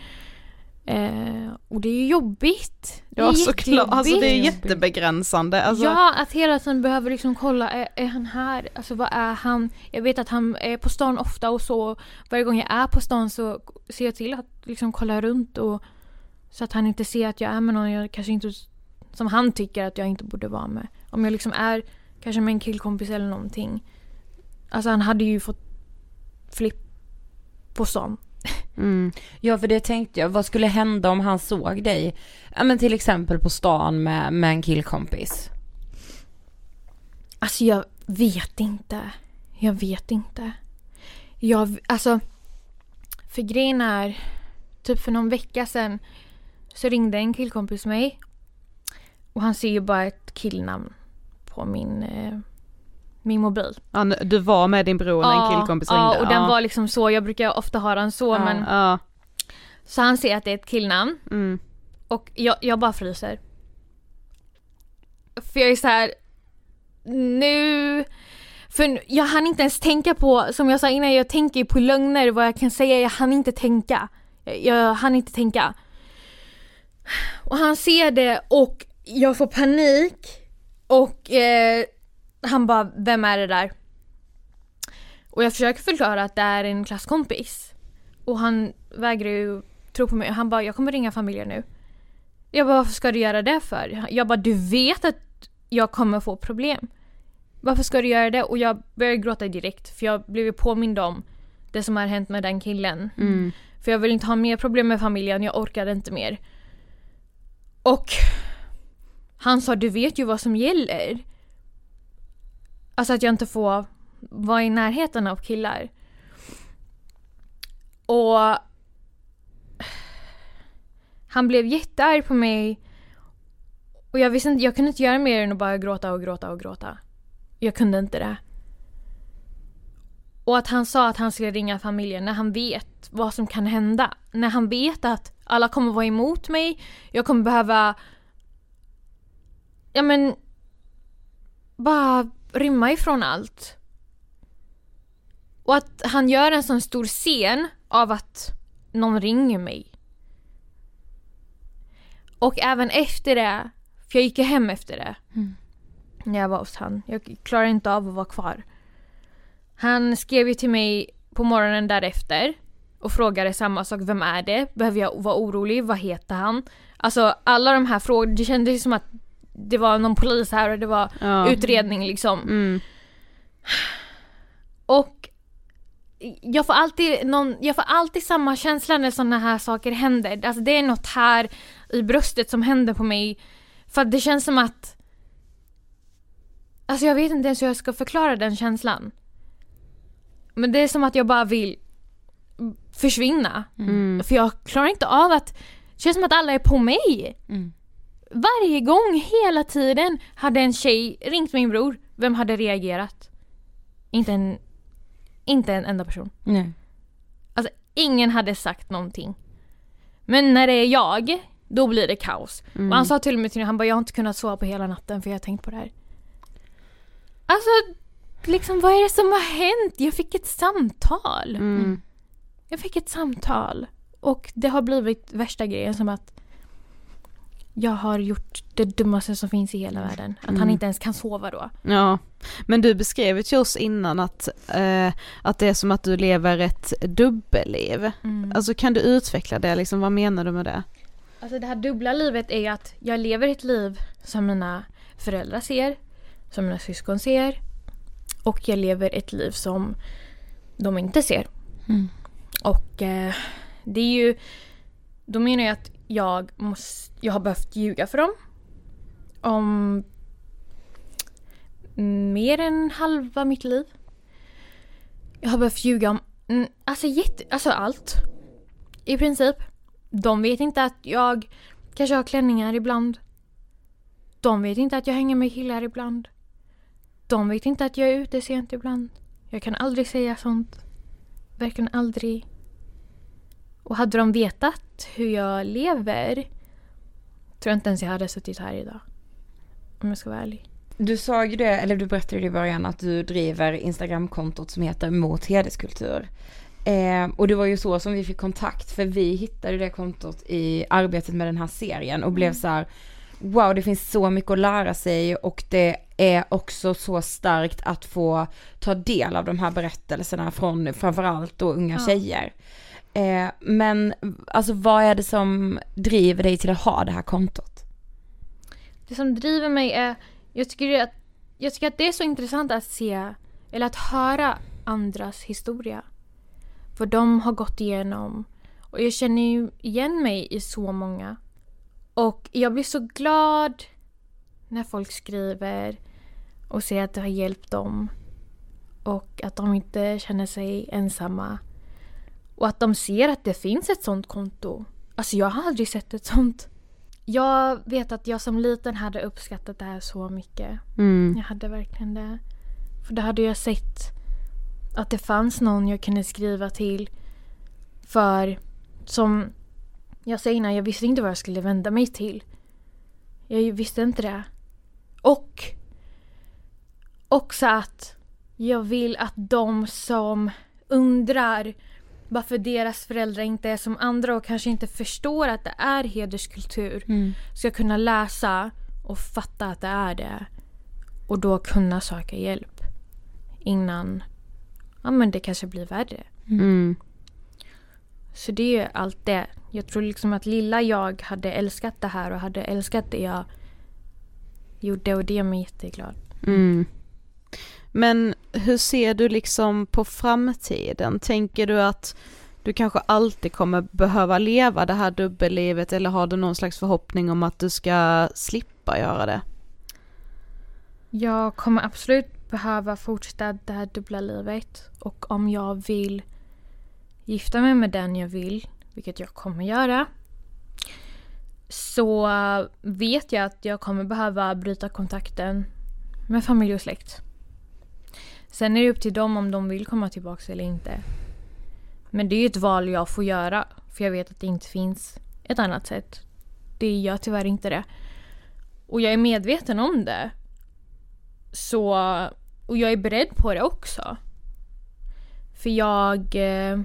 Eh, och det är ju jobbigt. Det Ja såklart, alltså det är jättebegränsande. Alltså, Ja, att hela tiden behöver liksom kolla, är, är han här? Alltså vad är han? Jag vet att han är på stan ofta och så varje gång jag är på stan så ser jag till att liksom kolla runt och så att han inte ser att jag är med någon jag kanske inte, som han tycker att jag inte borde vara med. Om jag liksom är kanske med en killkompis eller någonting. Alltså han hade ju fått flipp på stan. Mm. Ja för det tänkte jag, vad skulle hända om han såg dig, ja men till exempel på stan med, med en killkompis? Alltså jag vet inte. Jag vet inte. Jag, alltså, för grejen är, typ för någon vecka sedan så ringde en killkompis mig. Och han ser ju bara ett killnamn på min, eh, min mobil. Ja, du var med din bror när en killkompis ringde? Ja, och den var liksom så, jag brukar ofta ha den så Ja. men Ja. Så han ser att det är ett killnamn. Mm. Och jag, jag bara fryser. För jag är så här. Nu... För jag hann inte ens tänka på, som jag sa innan, jag tänker på lögner, vad jag kan säga, jag hann inte tänka. Jag, jag hann inte tänka. Och han ser det och jag får panik. Och eh, han bara, vem är det där? Och jag försöker förklara att det är en klasskompis. Och han vägrar ju tro på mig. Han bara, jag kommer ringa familjen nu. Jag bara, varför ska du göra det för? Jag bara, du vet att jag kommer få problem. Varför ska du göra det? Och jag började gråta direkt för jag blev ju påmind om det som har hänt med den killen. Mm. För jag vill inte ha mer problem med familjen, jag orkade inte mer. Och han sa, du vet ju vad som gäller. Alltså att jag inte får vara i närheten av killar. Och han blev jättearg på mig. Och jag visste inte, jag kunde inte göra mer än att bara gråta och gråta och gråta. Jag kunde inte det. Och att han sa att han skulle ringa familjen när han vet vad som kan hända. När han vet att alla kommer vara emot mig, jag kommer behöva... Ja men... Bara rymma ifrån allt. Och att han gör en sån stor scen av att någon ringer mig. Och även efter det, för jag gick ju hem efter det. När jag var hos han. Jag klarade inte av att vara kvar. Han skrev ju till mig på morgonen därefter och frågade samma sak. Vem är det? Behöver jag vara orolig? Vad heter han? Alltså alla de här frågorna, det kändes som att det var någon polis här och det var Ja. utredning liksom. Mm. Och jag får alltid någon, jag får alltid samma känsla när sådana här saker händer. Alltså det är något här i bröstet som händer på mig. För det känns som att Alltså jag vet inte ens hur jag ska förklara den känslan. Men det är som att jag bara vill försvinna. Mm. För jag klarar inte av att, det känns som att alla är på mig. Mm. Varje gång, hela tiden, hade en tjej ringt min bror, vem hade reagerat? Inte en, inte en enda person. Nej. Alltså ingen hade sagt någonting. Men när det är jag, då blir det kaos. Mm. Och han sa till mig till mig, han bara jag har inte kunnat sova på hela natten för jag har tänkt på det här. Alltså, liksom vad är det som har hänt? Jag fick ett samtal. Mm. Jag fick ett samtal. Och det har blivit värsta grejen som att jag har gjort det dummaste som finns i hela världen. Att han Mm. inte ens kan sova då. Ja, men du beskrev ju till oss innan att, eh, att det är som att du lever ett dubbelliv. Mm. Alltså kan du utveckla det, liksom, vad menar du med det? Alltså det här dubbla livet är ju att jag lever ett liv som mina föräldrar ser, som mina syskon ser och jag lever ett liv som de inte ser. Mm. Och eh, det är ju, då menar jag att jag, måste, jag har behövt ljuga för dem om mer än halva mitt liv. Jag har behövt ljuga om mm, alltså, jätte, alltså allt. I princip. De vet inte att jag kanske har klänningar ibland. De vet inte att jag hänger med killar ibland. De vet inte att jag är ute sent ibland. Jag kan aldrig säga sånt. Verkligen aldrig. Och hade de vetat hur jag lever tror jag inte ens jag hade suttit här idag. Om jag ska vara ärlig. Du sa ju det, eller du berättade i början att du driver Instagramkontot som heter Mot hederskultur. Eh, och det var ju så som vi fick kontakt för vi hittade det kontot i arbetet med den här serien och blev så här wow det finns så mycket att lära sig och det är också så starkt att få ta del av de här berättelserna från framförallt då unga Ja. tjejer. Eh, men alltså vad är det som driver dig till att ha det här kontot? Det som driver mig är, jag tycker, att, jag tycker att det är så intressant att se, eller att höra andras historia. Vad de har gått igenom. Och jag känner ju igen mig i så många. Och jag blir så glad när folk skriver och ser att det har hjälpt dem. Och att de inte känner sig ensamma. Och att de ser att det finns ett sånt konto. Alltså jag har aldrig sett ett sånt. Jag vet att jag som liten hade uppskattat det här så mycket. Mm. Jag hade verkligen det. För då hade jag sett att det fanns någon jag kunde skriva till. För som jag säger innan, jag visste inte vad jag skulle vända mig till. Jag visste inte det. Och också att jag vill att de som undrar varför deras föräldrar inte är som andra och kanske inte förstår att det är hederskultur ska kunna läsa och fatta att det är det. Och då kunna söka hjälp. Innan ja, men det kanske blir värre. Mm. Så det är allt det. Jag tror liksom att lilla jag hade älskat det här och hade älskat det jag gjorde och det gör mig jätteglad. Mm. Men hur ser du liksom på framtiden? Tänker du att du kanske alltid kommer behöva leva det här dubbellivet eller har du någon slags förhoppning om att du ska slippa göra det? Jag kommer absolut behöva fortsätta det här dubbla livet. Och om jag vill gifta mig med den jag vill, vilket jag kommer göra, så vet jag att jag kommer behöva bryta kontakten med familj och släkt. Sen är det upp till dem om de vill komma tillbaka eller inte. Men det är ju ett val jag får göra, för jag vet att det inte finns ett annat sätt. Det gör tyvärr inte det. Och jag är medveten om det. Så, och jag är beredd på det också. För jag eh,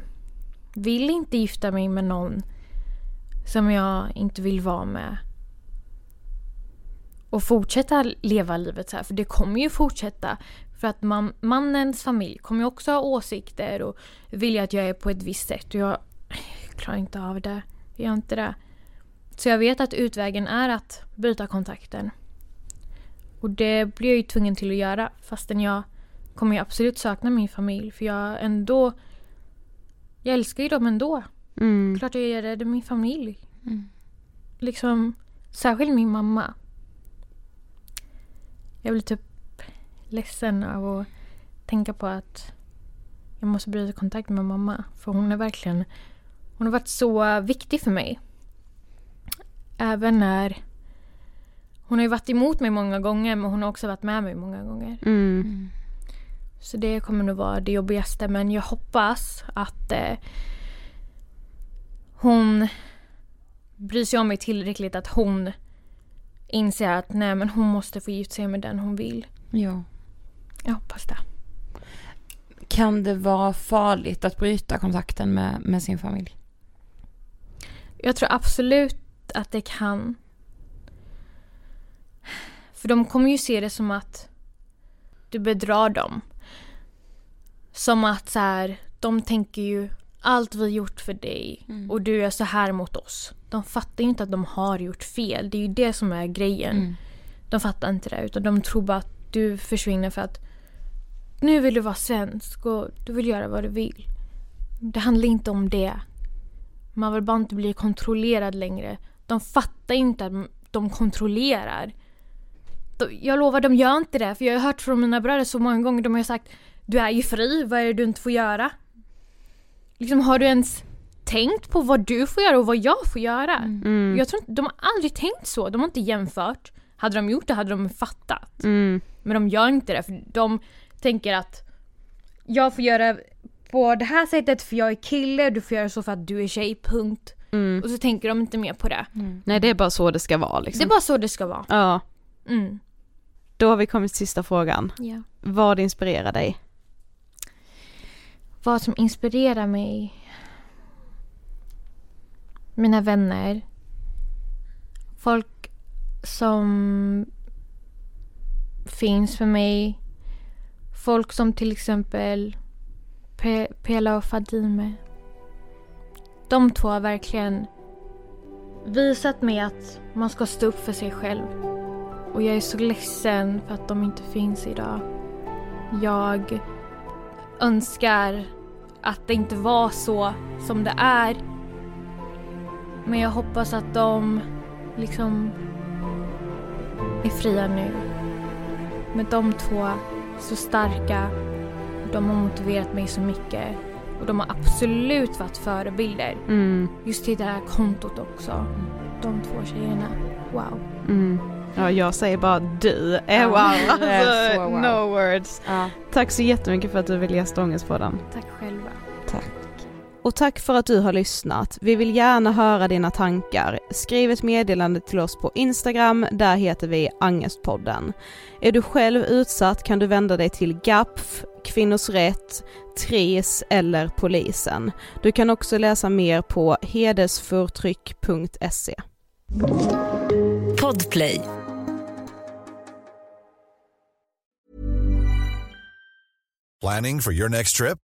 vill inte gifta mig med någon som jag inte vill vara med. Och fortsätta leva livet så här, för det kommer ju fortsätta. För att man, mannens familj kommer ju också ha åsikter och vilja att jag är på ett visst sätt. Och jag klarar inte av det. Jag gör inte det. Så jag vet att utvägen är att bryta kontakten. Och det blir jag ju tvungen till att göra fastän jag kommer ju absolut sakna min familj för jag ändå Jag älskar ju dem ändå. Mm. Klart jag gör det, det är min familj. Mm. Liksom, särskilt min mamma. Jag blir typ ledsen av att tänka på att jag måste bryta kontakt med mamma. För hon är verkligen, hon har varit så viktig för mig. Även när hon har ju varit emot mig många gånger men hon har också varit med mig många gånger. Mm. Så det kommer nog vara det jobbigaste men jag hoppas att eh, hon bryr sig om mig tillräckligt att hon inser att nej men hon måste få gifta sig med den hon vill. Ja. Jag hoppas det. Kan det vara farligt att bryta kontakten med, med sin familj? Jag tror absolut att det kan. För de kommer ju se det som att du bedrar dem. Som att så här, de tänker ju allt vi gjort för dig och du är så här mot oss. De fattar ju inte att de har gjort fel. Det är ju det som är grejen. Mm. De fattar inte det utan de tror bara att du försvinner för att nu vill du vara svensk och du vill göra vad du vill. Det handlar inte om det. Man vill bara inte bli kontrollerad längre. De fattar inte att de kontrollerar. Jag lovar, de gör inte det. För jag har hört från mina bröder så många gånger. De har sagt Du är ju fri, vad är det du inte får göra? Liksom har du ens tänkt på vad du får göra och vad jag får göra? Mm. Jag tror inte, de har aldrig tänkt så. De har inte jämfört. Hade de gjort det hade de fattat. Mm. Men de gör inte det för de tänker att jag får göra på det här sättet för jag är kille, du får göra så för att du är tjej, punkt. Mm. Och så tänker de inte mer på det. Nej det är bara så det ska vara liksom. Det är bara så det ska vara. Ja. Mm. Då har vi kommit till sista frågan. Ja. Vad inspirerar dig? Vad som inspirerar mig? Mina vänner. Folk som finns för mig. Folk som till exempel Pe- Pela och Fadime. De två har verkligen visat mig att man ska stå upp för sig själv. Och jag är så ledsen för att de inte finns idag. Jag önskar att det inte var så som det är. Men jag hoppas att de liksom är fria nu. Men de två så starka. De har motiverat mig så mycket. Och de har absolut varit förebilder. Mm. Just till det här kontot också. De två tjejerna. Wow. Mm. Ja, jag säger bara du är Ja, wow. Alltså, så wow. No words. Tack så jättemycket för att du ville gästa Ångestpodden. Tack själva. Tack. Och tack för att du har lyssnat. Vi vill gärna höra dina tankar. Skriv ett meddelande till oss på Instagram, där heter vi Angestpodden. Är du själv utsatt kan du vända dig till GAPF, Kvinnors Rätt, TRIS eller polisen. Du kan också läsa mer på hedersförtryck.se. Podplay. Planning for your next trip?